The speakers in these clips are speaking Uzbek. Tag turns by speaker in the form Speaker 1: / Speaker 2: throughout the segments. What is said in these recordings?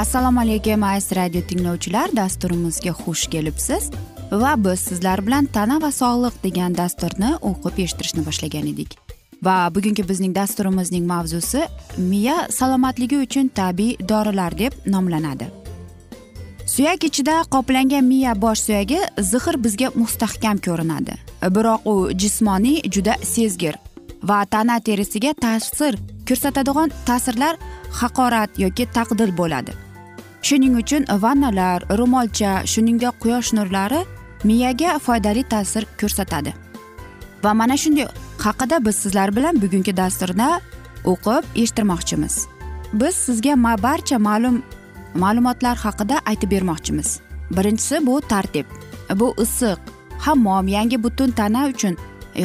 Speaker 1: assalomu alaykum aziz radio tinglovchilar. Dasturimizga xush kelibsiz. Va biz sizlar bilan tana va sog'liq degan dasturni o'qib eshittirishni boshlagan edik. Va bugungi bizning dasturimizning mavzusi miya salomatligi uchun tabiiy dorilar deb nomlanadi. Suyak ichida qoplangan miya bosh suyagi zixir bizga mustahkam ko'rinadi. Biroq u jismoniy juda sezgir va tana terisiga ta'sir ko'rsatadigan ta'sirlar haqorat yoki taqdil bo'ladi. Shuning uchun vannalar ro'molcha shuningdek quyosh nurlari miyaga foydali ta'sir ko'rsatadi. Va mana shunday haqida biz sizlar bilan bugungi dasturda o'qib eshittirmoqchimiz. Biz sizga ma barcha ma'lum ma'lumotlar haqida aytib bermoqchimiz. Birinchisi bu tartib. Bu issiq hammom yangi butun tana uchun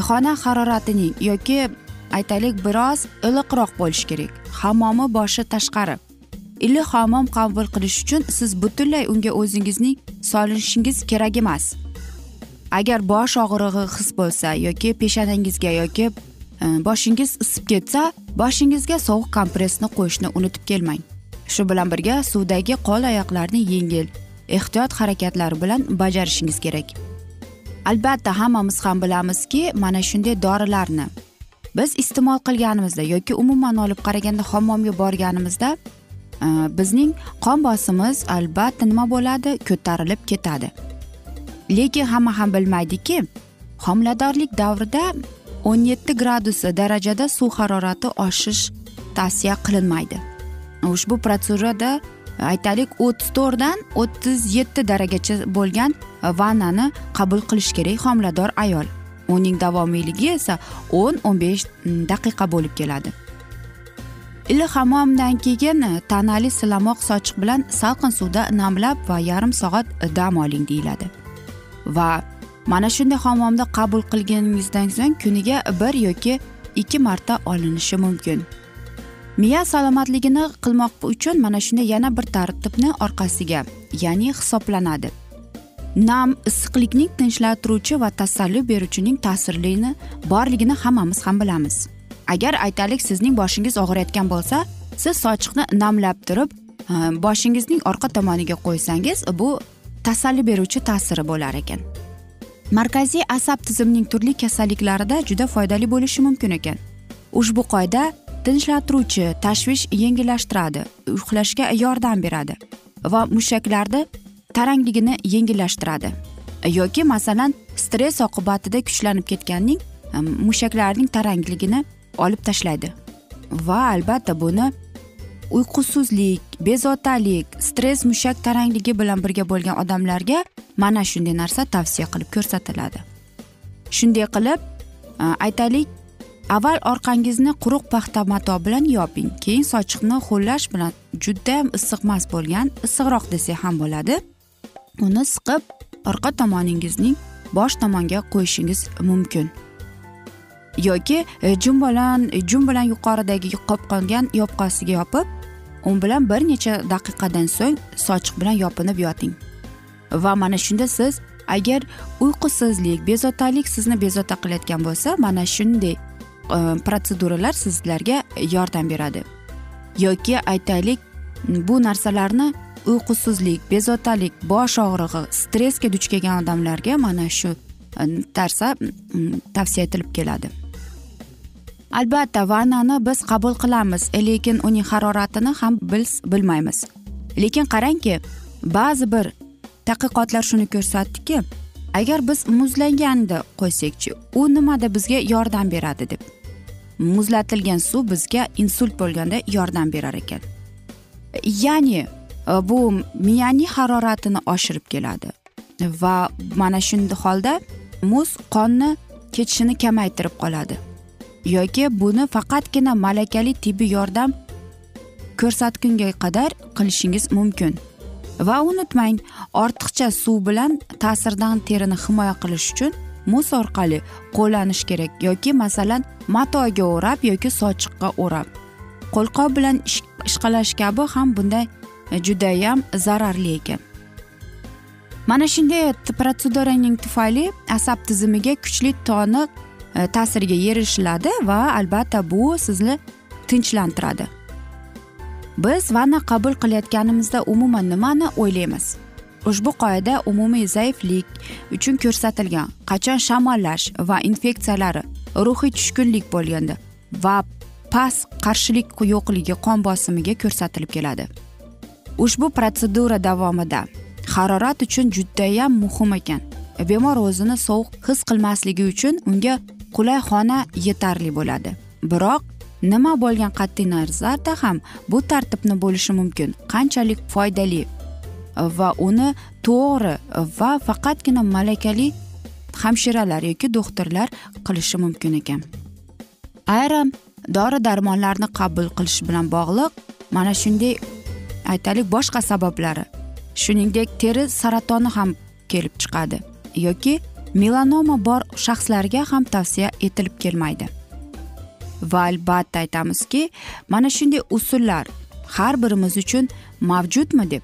Speaker 1: xona haroratining yoki aytaylik biroz iliqroq bo'lishi kerak. Hammomi boshi tashqari. Ilhomom hammom qabul qilish uchun siz butunlay unga o'zingizning solinishingiz kerak emas. Agar bosh og'rig'i his bo'lsa yoki peshonangizga yoki e, boshingiz isib ketsa boshingizga sovuq kompressni qo'yishni unutib kelmang. Shu bilan birga suvdagi qo'l oyoqlarni yengil ehtiyot harakatlari bilan bajarishingiz kerak. Albatta hammamiz ham bilamizki mana shunday dorilarni biz iste'mol qilganimizda yoki umuman olib qaraganda hammomga borganimizda Э, bizning qon bosimimiz albatta nima bo'ladi? Ko'tarilib ketadi. Lekin hamma ham bilmaydiki homiladorlik davrida o'n yetti gradus darajada suv harorati oshish tavsiya qilinmaydi. Ushbu protsedurada e, aytaylik o'ttiz to'rtdan o'ttiz yetti darajagacha bo'lgan vannani qabul qilish kerak homilador ayol. Uning davomiyligi esa o'n o'n besh mm, daqiqa bo'lib keladi. Iliq hammomdan keyin e, tanali silamoq sochiq bilan salqin suvda namlab va yarim soat e, dam oling deyiladi. Va mana shunday hammomda qabul qilganingizdan so'ng kuniga bir yoki ikki marta olinishi mumkin. Miya salomatligini qilmoq uchun mana shunday yana bir tartibni orqasiga ya'ni hisoblanadi. Nam issiqlikning tinchlantiruvchi va tasalli beruvchining ta'sirlini borligini hammamiz ham bilamiz. Agar aytaylik sizning boshingiz og'riyotgan bo'lsa siz sochiqni namlab turib e, boshingizning orqa tomoniga qo'ysangiz bu tasalli beruvchi ta'siri bo'lar ekan. Markaziy asab tizimining turli kasalliklarida juda foydali bo'lishi mumkin ekan. Ushbu qoida tinchlantiruvchi tashvish yengillashtiradi uxlashga yordam beradi va mushaklarni tarangligini yengillashtiradi. Yoki masalan stress oqibatida kuchlanib ketganning e, mushaklarning tarangligini olib tashlaydi. Va albatta buni uyqusizlik bezovtalik stress mushak tarangligi bilan birga bo'lgan odamlarga mana shunday narsa tavsiya qilib ko'rsatiladi. Shunday qilib e, aytaylik avval orqangizni quruq paxta mato bilan yoping keyin sochiqni ho'llash bilan judayam issiqmas bo'lgan issiqroq desak ham bo'ladi. Uni siqib orqa tomoningizning bosh tomonga qo'yishingiz mumkin. Yoki e, jum bilan e, jum bilan yuqoridagi qopqongan qolgan yopqasiga yopib u bilan bir necha daqiqadan so'ng sochiq bilan yopinib yoting. Va mana shunda siz agar uyqusizlik bezovtalik sizni bezovta qilayotgan bo'lsa mana shunday e, protseduralar sizlarga yordam beradi. Yoki aytaylik bu narsalarni uyqusizlik bezovtalik bosh og'rig'i stressga duch kelgan odamlarga mana shu narsa tavsiya etilib keladi. Albatta vannani biz qabul qilamiz lekin uning haroratini ham biz bilmaymiz. Lekin qarangki ba'zi bir tadqiqotlar shuni ko'rsatdiki agar biz muzlaganda qo'ysakchi u nimada bizga yordam beradi deb. Muzlatilgan suv bizga insult bo'lganda yordam berar ekan. Ya'ni bu miyaning haroratini oshirib keladi. Va mana shunday holda muz qonni ketishini kamaytirib qoladi. Yoki buni faqatgina malakali tibbiy yordam ko'rsatgunga qadar qilishingiz mumkin. Va unutmang ortiqcha suv bilan ta'sirdan terini himoya qilish uchun muz orqali qo'llanish kerak yoki masalan matoga o'rab yoki sochiqqa o'rab. Qo'lqop bilan ishqalash kabi ham bunday e, judayam zararli ekan. Mana shunday protseduraning tufayli asab tizimiga kuchli toniq E, ta'siriga erishiladi va albatta bu sizni tinchlantiradi. Biz vanna qabul qilayotganimizda umuman nimani o'ylaymiz? Ushbu qoida umumiy zaiflik uchun ko'rsatilgan. Qachon shamollash va infeksiyalari ruhiy tushkunlik bo'lganda va past qarshilik yo'qligi qon bosimiga ko'rsatilib keladi. Ushbu protsedura davomida harorat uchun judayam muhim ekan. Bemor o'zini sovuq his qilmasligi uchun unga qulay xona yetarli bo'ladi. Biroq nima bo'lgan qat'iy nazarda ham bu tartibni bo'lishi mumkin qanchalik foydali va uni to'g'ri va faqatgina malakali hamshiralar yoki doktorlar qilishi mumkin ekan. Ayrim dori darmonlarni qabul qilish bilan bog'liq mana shunday aytaylik boshqa sabablari. Shuningdek teri saratoni ham kelib chiqadi yoki melanoma bor shaxslarga ham tavsiya etilib kelmaydi. Va albatta aytamizki mana shunday usullar har birimiz uchun mavjudmi deb.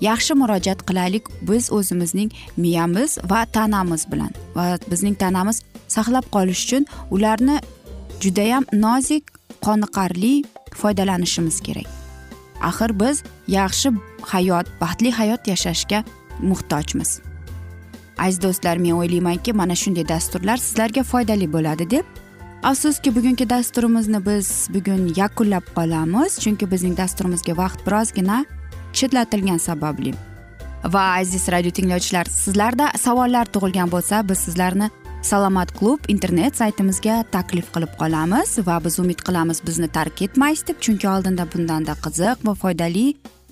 Speaker 1: Yaxshi murojaat qilaylik biz o'zimizning miyamiz va tanamiz bilan va bizning tanamiz saqlab qolish uchun ularni judayam nozik qoniqarli foydalanishimiz kerak. Axir biz yaxshi hayot baxtli hayot yashashga muhtojmiz. Aziz do'stlar men o'ylaymanki mana shunday dasturlar sizlarga foydali bo'ladi deb. Afsuski bugungi dasturimizni biz bugun yakunlab qolamiz chunki bizning dasturimizga vaqt birozgina chetlatilgani sababli. Va aziz radio tinglovchilar sizlarda savollar tug'ilgan bo'lsa biz sizlarni salomat klub internet saytimizga taklif qilib qolamiz va biz umid qilamiz bizni tark etmaysiz deb chunki oldinda bundanda qiziq va foydali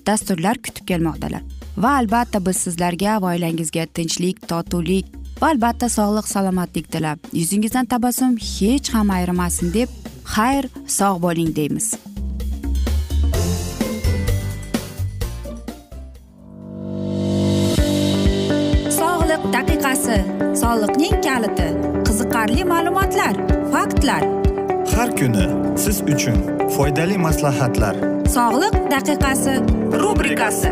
Speaker 1: dasturlar kutib kelmoqdalar. Va albatta biz sizlarga va oilangizga tinchlik totuvlik va albatta sog'lik salomatlik tilab. Yuzingizdan tabassum hech ham ayrimasin deb xayr sog' bo'ling deymiz. Sog'liq daqiqasi soliqning kaliti qiziqarli ma'lumotlar faktlar.
Speaker 2: Har kuni siz uchun foydali maslahatlar.
Speaker 1: Sog'liq daqiqasi rubrikasi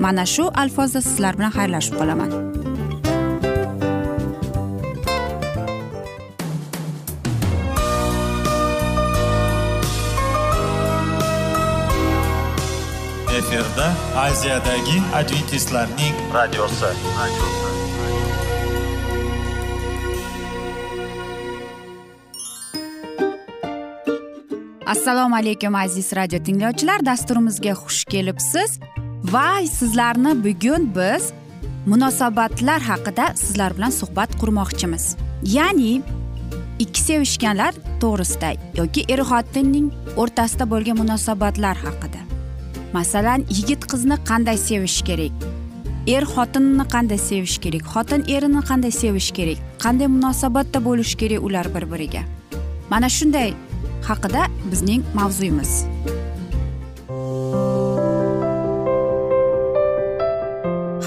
Speaker 1: Mana shu alfozda sizlar bilan xayrlashib qolaman.
Speaker 2: Efirda aziyadagi adventistlarning radiosi.
Speaker 1: Assalomu alaykum aziz radio tinglovchilar. Dasturimizga xush kelibsiz va sizlarni bugun biz munosabatlar haqida sizlar bilan suhbat qurmoqchimiz. Ya'ni ikki sevishganlar to'g'risida yoki er xotinning o'rtasida bo'lgan munosabatlar haqida. Masalan yigit qizni qanday sevish kerak? Er xotinni qanday sevish kerak? Xotin erini qanday sevish kerak? Qanday munosabatda bo'lishi kerak ular bir biriga mana shunday haqida bizning mavzuyimiz.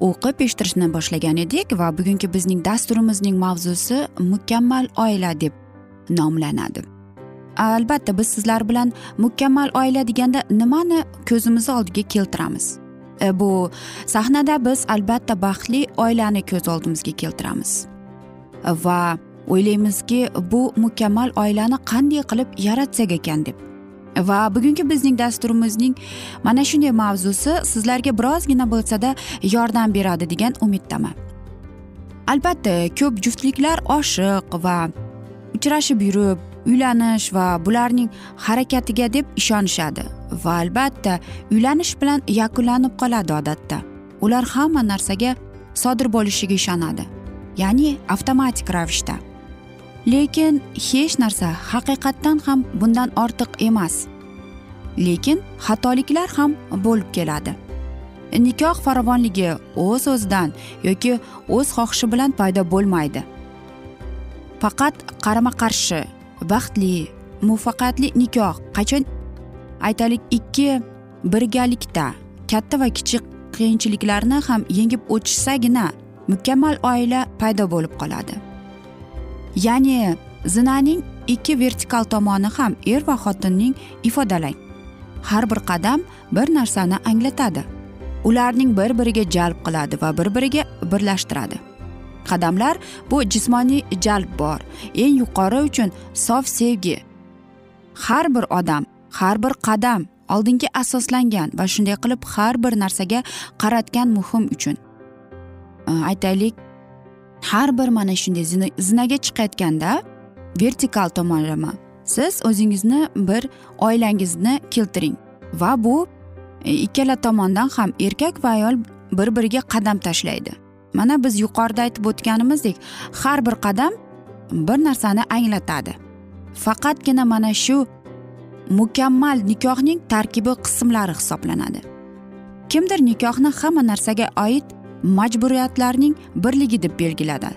Speaker 1: o'qib eshittirishni boshlagan edik va bugungi bizning dasturimizning mavzusi mukammal oila deb nomlanadi. Albatta biz sizlar bilan mukammal oila deganda nimani ko'zimizni oldiga keltiramiz? E, bu sahnada biz albatta baxtli oilani ko'z oldimizga keltiramiz. Va o'ylaymizki bu mukammal oilani qanday qilib yaratsak ekan deb va bugungi bizning dasturimizning mana shunday mavzusi sizlarga birozgina bo'lsada yordam beradi degan umiddaman. Albatta ko'p juftliklar oshiq va uchrashib yurib uylanish va bularning harakatiga deb ishonishadi va albatta uylanish bilan yakunlanib qoladi odatda. Ular hamma narsaga sodir bo'lishiga ishonadi ya'ni avtomatik ravishda. Lekin hech narsa haqiqatdan ham bundan ortiq emas. Lekin xatoliklar ham bo'lib keladi. Nikoh farovonligi o'z o'zidan yoki o'z xohishi bilan paydo bo'lmaydi. Faqat qarama qarshi baxtli muvaffaqiyatli nikoh qachon aytaylik ikki birgalikda katta va kichik qiyinchiliklarni ham yengib o'tishsagina mukammal oila paydo bo'lib qoladi. Ya'ni zinaning ikki vertikal tomoni ham er va xotinning ifodalang. Har bir qadam bir narsani anglatadi. Ularning bir biriga jalb qiladi va bir biriga birlashtiradi. Qadamlar bu jismoniy jalb bor eng yuqori uchun sof sevgi. Har bir odam har bir qadam oldinga asoslangan va shunday qilib har bir narsaga qaratgan muhim uchun. Aytaylik har bir mana shunday zinaga chiqayotganda vertikal tomonlama. Siz o'zingizni bir oilangizni keltiring va bu e, ikkala tomondan ham erkak va ayol bir biriga qadam tashlaydi. Mana biz yuqorida aytib o'tganimizdek har bir qadam bir narsani anglatadi. Faqatgina mana shu mukammal nikohning tarkibi qismlari hisoblanadi. Kimdir nikohni hamma narsaga oid majburiyatlarning birligi deb belgiladi.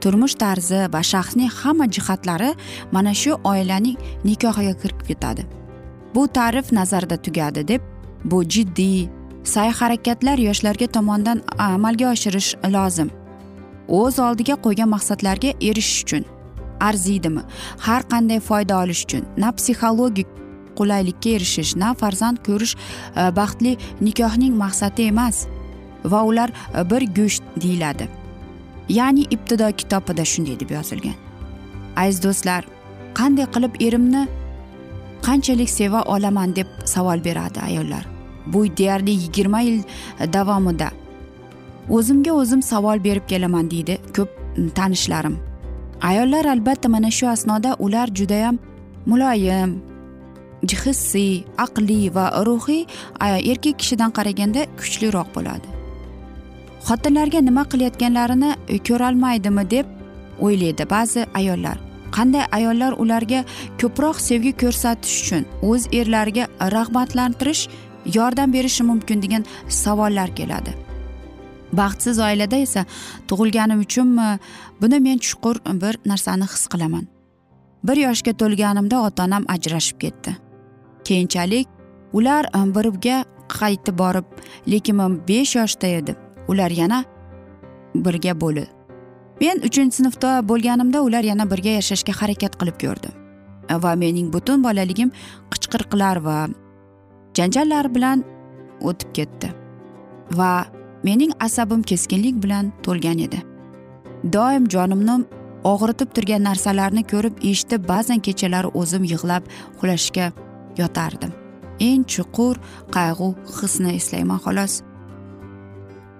Speaker 1: Turmush tarzi va shaxsning hamma jihatlari mana shu oilaning nikohiga kirib ketadi. Bu ta'rif nazarda tugadi deb bu jiddiy sa'y harakatlar yoshlarga tomonidan amalga oshirish lozim. O'z oldiga qo'ygan maqsadlarga erishish uchun arziydimi har qanday foyda olish uchun na psixologik qulaylikka erishish na farzand ko'rish e, baxtli nikohning maqsadi emas. Va ular e, bir go'sht deyiladi. Ya'ni ibtido kitobida shunday deb yozilgan. Aziz do'stlar qanday qilib erimni qanchalik seva olaman deb savol beradi ayollar. Bu deyarli yigirma yil e, davomida. O'zimga o'zim savol berib kelaman deydi ko'p tanishlarim. Ayollar albatta mana shu asnoda ular judayam muloyim hissiy aqliy va ruhiy erkak kishidan qaraganda kuchliroq bo'ladi. Xotinlarga nima qilayotganlarini ko'rolmaydimi deb o'ylaydi ba'zi ayollar. Qanday ayollar ularga ko'proq sevgi ko'rsatish uchun o'z erlariga rag'batlantirish yordam berishi mumkin degan savollar keladi. Baxtsiz oilada esa tug'ilganim uchunmi? Buni men chuqur bir narsani his qilaman. Bir yoshga to'lganimda ota onam ajrashib ketdi. Keyinchalik ular birga qaytib borib lekin men besh yoshda edim. Ular yana birga bo'ldi men uchinchi sinfda bo'lganimda ular yana birga yashashga harakat qilib ko'rdi va mening butun bolaligim qichqiriqlar va janjallar bilan o'tib ketdi. Va mening asabim keskinlik bilan to'lgan edi. Doim jonimni og'ritib turgan narsalarni ko'rib eshitib ba'zan kechalari o'zim yig'lab uxlashga yotardim. Eng chuqur qayg'u hisni eslayman xolos.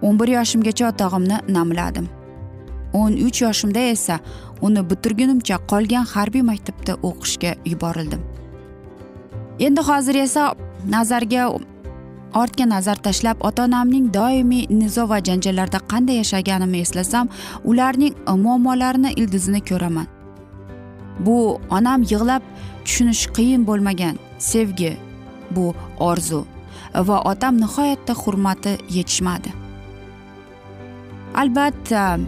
Speaker 1: O'n bir yoshimgacha otog'imni namladim o'n uch yoshimda esa uni bitirgunimcha qolgan harbiy maktabda o'qishga yuborildim. Endi hozir esa nazarga ortga nazar tashlab ota onamning doimiy nizo va janjallarda qanday yashaganimni eslasam ularning muammolarini ildizini ko'raman. Bu onam yig'lab tushunish qiyin bo'lmagan sevgi bu orzu va otam nihoyatda hurmati yetishmadi. Albatta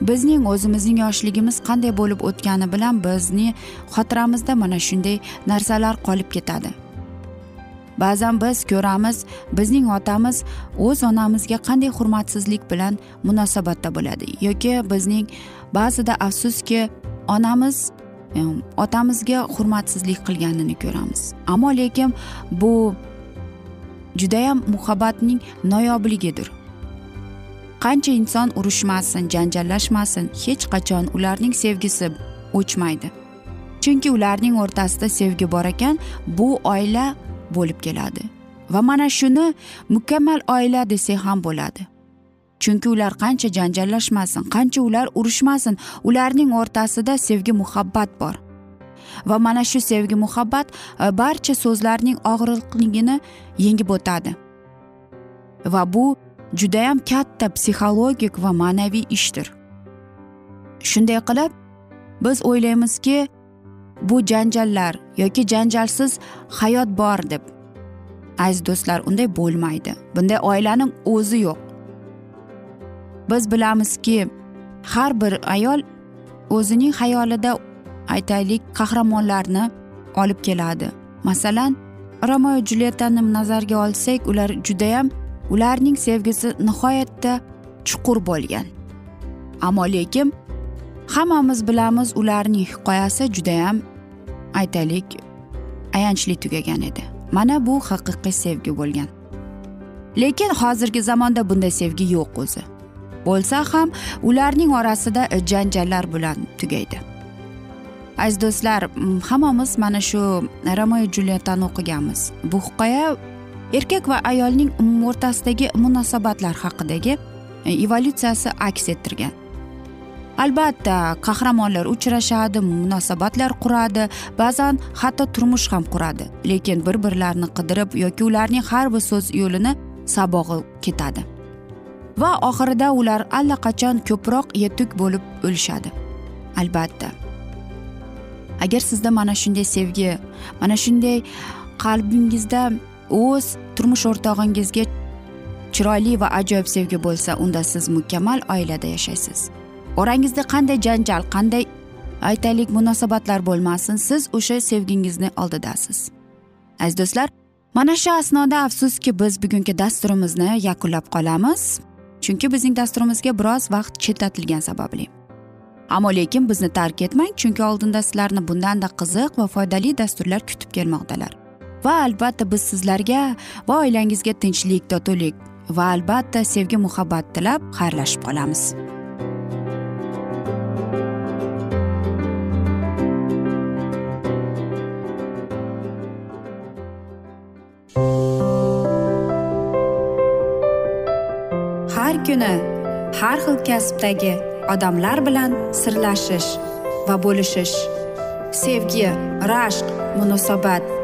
Speaker 1: bizning o'zimizning yoshligimiz qanday bo'lib o'tgani bilan bizni xotiramizda mana shunday narsalar qolib ketadi. Ba'zan biz ko'ramiz bizning otamiz o'z onamizga qanday hurmatsizlik bilan munosabatda bo'ladi yoki bizning ba'zida afsuski onamiz otamizga hurmatsizlik qilganini ko'ramiz. Ammo lekin bu judayam muhabbatning noyobligidir. Qancha inson urushmasin janjallashmasin hech qachon ularning sevgisi o'chmaydi. Chunki ularning o'rtasida sevgi bor ekan bu oila bo'lib keladi. Va mana shuni mukammal oila desak ham bo'ladi. Chunki ular qancha janjallashmasin qancha ular urushmasin ularning o'rtasida sevgi muhabbat bor. Va mana shu sevgi muhabbat e, barcha so'zlarning og'riqligini yengib o'tadi. Va bu judayam katta psixologik va ma'naviy ishdir. Shunday qilib biz o'ylaymizki bu janjallar yoki janjalsiz hayot bor deb aziz do'stlar unday bo'lmaydi. Bunday oilaning o'zi yo'q. Biz bilamizki har bir ayol o'zining xayolida aytaylik qahramonlarni olib keladi. Masalan romeo julietani nazarga olsak ular judayam ularning sevgisi nihoyatda chuqur bo'lgan. Ammo lekin hammamiz bilamiz ularning hikoyasi judayam aytaylik ayanchli tugagan edi. Mana bu haqiqiy sevgi bo'lgan. Lekin hozirgi zamonda bunday sevgi yo'q o'zi. Bo'lsa ham ularning orasida janjallar bilan tugaydi. Aziz do'stlar hammamiz mana shu romeo julietani o'qiganmiz. Bu hikoya erkak va ayolning o'rtasidagi munosabatlar haqidagi e, evolyutsiyasi aks ettirgan. Albatta qahramonlar uchrashadi munosabatlar quradi ba'zan hatto turmush ham quradi lekin bir birlarini qidirib yoki ularning har bir so'z yo'lini sabog'i ketadi. Va oxirida ular allaqachon ko'proq yetuk bo'lib o'lishadi. Albatta. Agar sizda mana shunday sevgi mana shunday qalbingizda o'z turmush o'rtog'ingizga chiroyli va ajoyib sevgi bo'lsa unda siz mukammal oilada yashaysiz. Orangizda qanday janjal qanday aytaylik munosabatlar bo'lmasin siz o'sha sevgingizni oldidasiz. Aziz do'stlar mana shu asnoda afsuski biz bugungi dasturimizni yakunlab qolamiz. Chunki bizning dasturimizga biroz vaqt chetlatilgani sababli. Ammo lekin bizni tark etmang chunki oldinda sizlarni bundanda qiziq va foydali dasturlar kutib kelmoqdalar. Va albatta biz sizlarga va oilangizga tinchlik totuvlik va albatta sevgi muhabbat tilab xayrlashib qolamiz. Har kuni har xil kasbdagi odamlar bilan sirlashish va bo'lishish sevgi rashq munosabat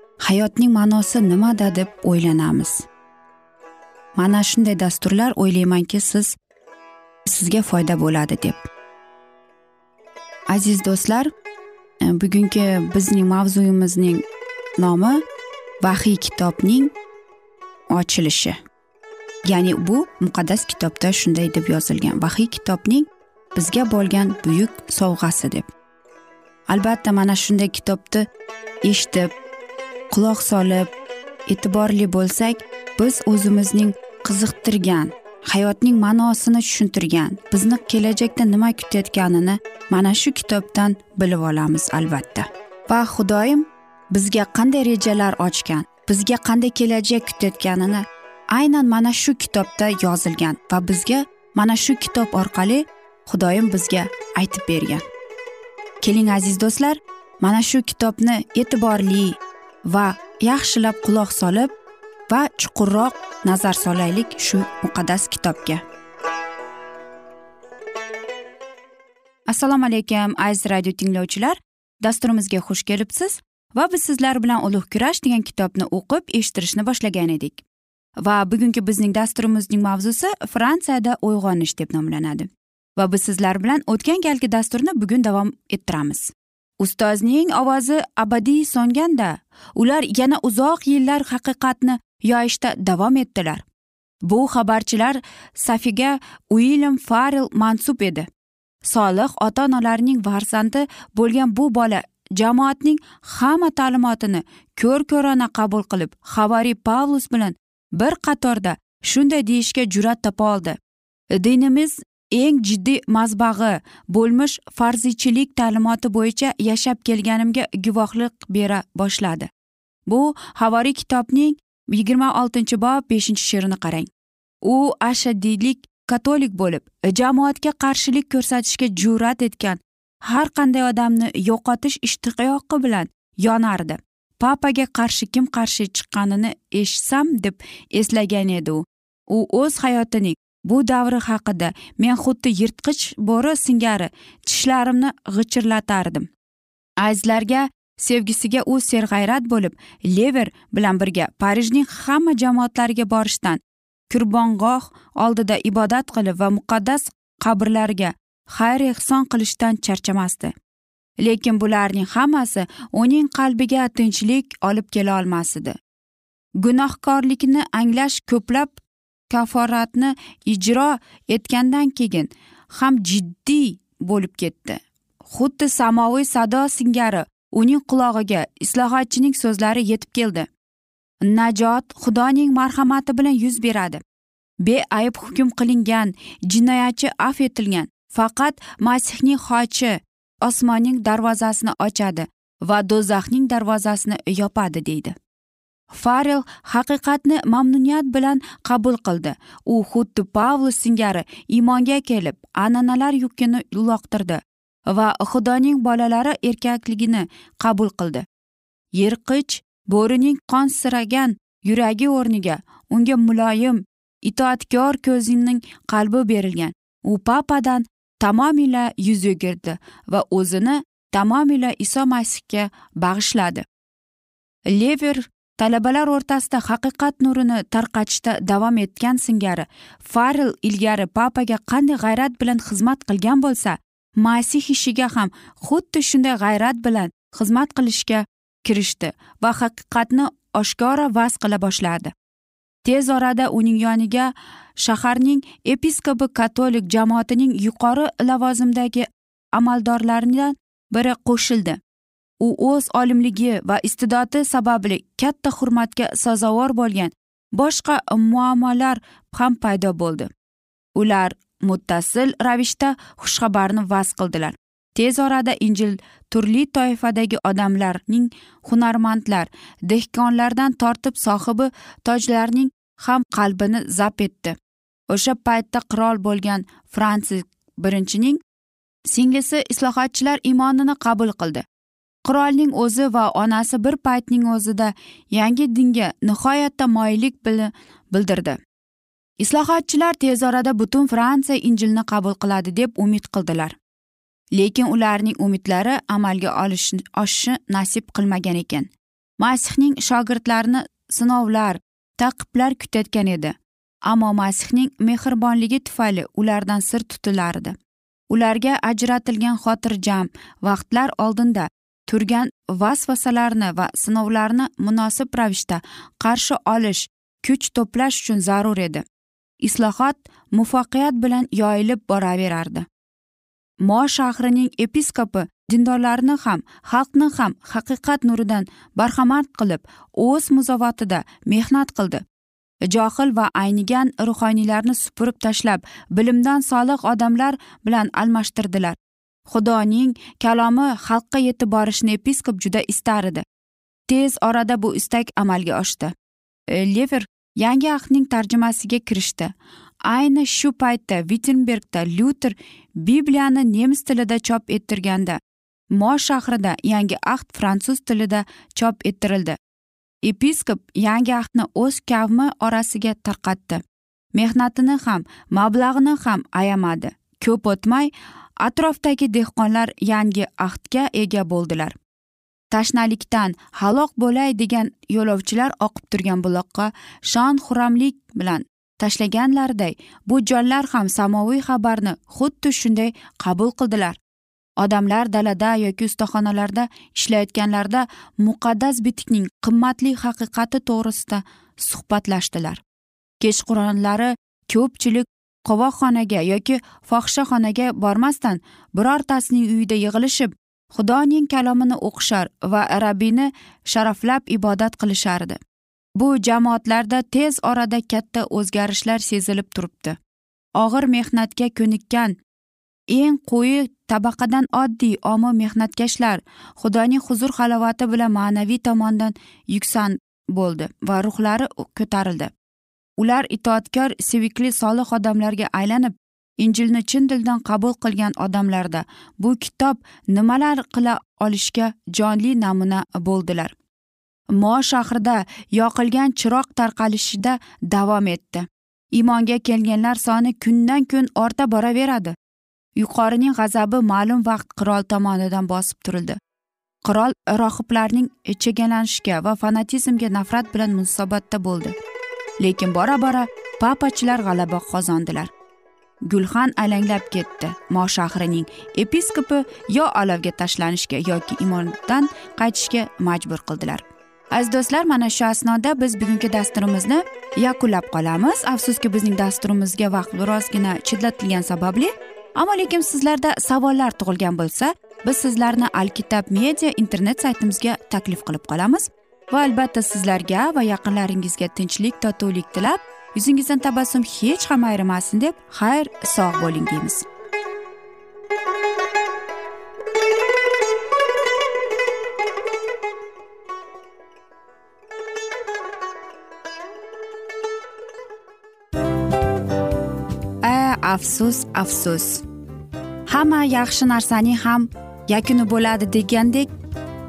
Speaker 1: hayotning ma'nosi nimada deb o'ylanamiz. Mana shunday dasturlar o'ylaymanki siz sizga foyda bo'ladi deb. Aziz do'stlar e, bugungi bizning mavzuyimizning nomi vahiy kitobning ochilishi. Ya'ni bu muqaddas kitobda shunday deb yozilgan. Vahiy kitobning bizga bo'lgan buyuk sovg'asi deb. Albatta mana shunday kitobni eshitib quloq solib e'tiborli bo'lsak biz o'zimizning qiziqtirgan hayotning ma'nosini tushuntirgan bizni kelajakda nima kutayotganini mana shu kitobdan bilib olamiz albatta. Va xudoyim bizga qanday rejalar ochgan bizga qanday kelajak kutayotganini aynan mana shu kitobda yozilgan va bizga mana shu kitob orqali xudoyim bizga aytib bergan. Keling aziz do'stlar mana shu kitobni e'tiborli va yaxshilab quloq solib va chuqurroq nazar solaylik shu muqaddas kitobga. Assalomu alaykum aziz radio tinglovchilar. Dasturimizga xush kelibsiz va biz sizlar bilan ulug' kurash degan kitobni o'qib eshittirishni boshlagan edik. Va bugungi bizning dasturimizning mavzusi fransiyada uyg'onish deb nomlanadi. Va biz sizlar bilan o'tgan galgi dasturni bugun davom ettiramiz. Ustozning ovozi abadiy so'nganda ular yana uzoq yillar haqiqatni yoyishda davom etdilar. Bu xabarchilar safiga uilyam farrell mansub edi. Solih ota onalarning farzandi bo'lgan bu bola jamoatning hamma ta'limotini ko'r ko'rona qabul qilib havariy pavlus bilan bir qatorda shunday deyishga jur'at topa oldi. Dinimiz eng jiddiy mazbag'i bo'lmish farzichilik ta'limoti bo'yicha yashab kelganimga guvohlik bera boshladi. Bu havoriy kitobning yigirma oltinchi bob beshinchi she'rini qarang. U ashadiylik katolik bo'lib jamoatga qarshilik ko'rsatishga jur'at etgan har qanday odamni yo'qotish ishtiyoqi bilan yonardi. Papaga qarshi kim qarshi chiqqanini eshitsam deb eslagan edi u. U o'z hayotining bu davri haqida men xuddi yirtqich bo'ri singari tishlarimni g'ichirlatardim. Azizlarga sevgisiga u serg'ayrat bo'lib lever bilan birga parijning hamma jamoatlariga borishdan qurbongoh oldida ibodat qilib va muqaddas qabrlarga xayr ehson qilishdan charchamasdi. Lekin bularning hammasi uning qalbiga tinchlik olib kela olmas edi gunohkorlikni anglash ko'plab kaforatni ijro etgandan keyin ham jiddiy bo'lib ketdi. Xuddi samoviy sado singari uning qulog'iga islohotchining so'zlari yetib keldi. Najot xudoning marhamati bilan yuz beradi. Beayb hukm qilingan jinoyatchi afv etilgan. Faqat masihning xochi osmonning darvozasini ochadi va do'zaxning darvozasini yopadi deydi. Farel haqiqatni mamnuniyat bilan qabul qildi. U xuddi pavlus singari iymonga kelib an'analar yukini uloqtirdi va xudoning bolalari erkakligini qabul qildi. Yirqich bo'rining qonsiragan yuragi o'rniga unga muloyim itoatkor ko'zining qalbi berilgan. U papadan tamomila yuz o'girdi va o'zini tamomila iso masihga bag'ishladi. Lever talabalar o'rtasida haqiqat nurini tarqatishda davom etgan singari farrell ilgari papaga qanday g'ayrat bilan xizmat qilgan bo'lsa masih ishiga ham xuddi shunday g'ayrat bilan xizmat qilishga kirishdi va haqiqatni oshkora vaz qila boshladi. Tez orada uning yoniga shaharning episkopi katolik jamoatining yuqori lavozimdagi amaldorlaridan biri qo'shildi. U o'z olimligi va iste'dodi sababli katta hurmatga sazovor bo'lgan boshqa muammolar ham paydo bo'ldi. Ular muttasil ravishda xushxabarni vaz qildilar. Tez orada injil turli toifadagi odamlarning hunarmandlar dehqonlardan tortib sohibi tojlarning ham qalbini zabt etdi. O'sha paytda qirol bo'lgan fransis birinchining singlisi islohotchilar iymonini qabul qildi. Qirolning o'zi va onasi bir paytning o'zida yangi dinga nihoyatda moyillik bildirdi. Islohotchilar tez orada butun fransiya injilni qabul qiladi deb umid qildilar. Lekin ularning umidlari amalga oshishi nasib qilmagan ekan. Masihning shogirdlarini sinovlar taqiblar kutayotgan edi. Ammo masihning mehribonligi tufayli ulardan sir tutilardi. Ularga ajratilgan xotirjam vaqtlar oldinda turgan vasvasalarni va sinovlarni munosib ravishda qarshi olish kuch to'plash uchun zarur edi. Islohot muvaffaqiyat bilan yoyilib boraverardi. Mo shahrining episkopi dindorlarni ham xalqni ham haqiqat nuridan barhamand qilib o'z muzovatida mehnat qildi. Johil va aynigan ruhoniylarni supurib tashlab bilimdan solih odamlar bilan almashtirdilar. Xudoning kalomi xalqqa yetib borishni episkop juda istar edi. Tez orada bu istak amalga oshdi. E, Lever yangi ahdning tarjimasiga kirishdi. Ayni shu paytda vitenbergda lyuter bibliyani nemis tilida chop ettirganda mo shahrida yangi ahd fransuz tilida chop ettirildi. Episkop yangi ahdni o'z kavmi orasiga tarqatdi. Mehnatini ham mablag'ini ham ayamadi. Ko'p o'tmay atrofdagi dehqonlar yangi ahdga ega bo'ldilar. Tashnalikdan halok bo'lay degan yo'lovchilar oqib turgan buloqqa shon xuramlik bilan tashlaganlariday bu jonlar ham samoviy xabarni xuddi shunday qabul qildilar. Odamlar dalada yoki ustaxonalarda ishlayotganlarida muqaddas bitikning qimmatli haqiqati to'g'risida suhbatlashdilar. Kechqurunlari ko'pchilik qovoqxonaga yoki fohishaxonaga bormasdan birortasining uyida yig'ilishib xudoning kalomini o'qishar va rabbiyni sharaflab ibodat qilishardi. Bu jamoatlarda tez orada katta o'zgarishlar sezilib turibdi. Og'ir mehnatga ko'nikkan eng quyi tabaqadan oddiy omi mehnatkashlar xudoning huzur halovati bilan ma'naviy tomondan yuksan bo'ldi va ruhlari ko'tarildi. Ular itoatkor sevikli solih odamlarga aylanib injilni chin dildan qabul qilgan odamlarda bu kitob nimalar qila olishga jonli namuna bo'ldilar. Mo shahrida yoqilgan chiroq tarqalishida davom etdi. Iymonga kelganlar soni kundan kun orta boraveradi. Yuqorining g'azabi ma'lum vaqt qirol tomonidan bosib turildi. Qirol rohiblarning chegalanishga va fanatizmga nafrat bilan munosabatda bo'ldi. Lekin bora bora papachilar g'alaba qozondilar. Gulxan alanglab ketdi. Mo shahrining episkopi yo olovga tashlanishga yoki imondan qaytishga majbur qildilar. Aziz do'stlar mana shu asnoda biz bugungi dasturimizni yakunlab qolamiz. Afsuski bizning dasturimizga vaqt birozgina chetlatilgani sababli. Ammo lekin sizlarda savollar tug'ilgan bo'lsa biz sizlarni alkitab media internet saytimizga taklif qilib qolamiz. Va albatta sizlarga va yaqinlaringizga tinchlik totuvlik tilab yuzingizdan tabassum hech ham ayrimasin deb xayr sog' bo'ling deymiz. Afsus afsus. Hamma yaxshi narsaning ham yakuni bo'ladi degandek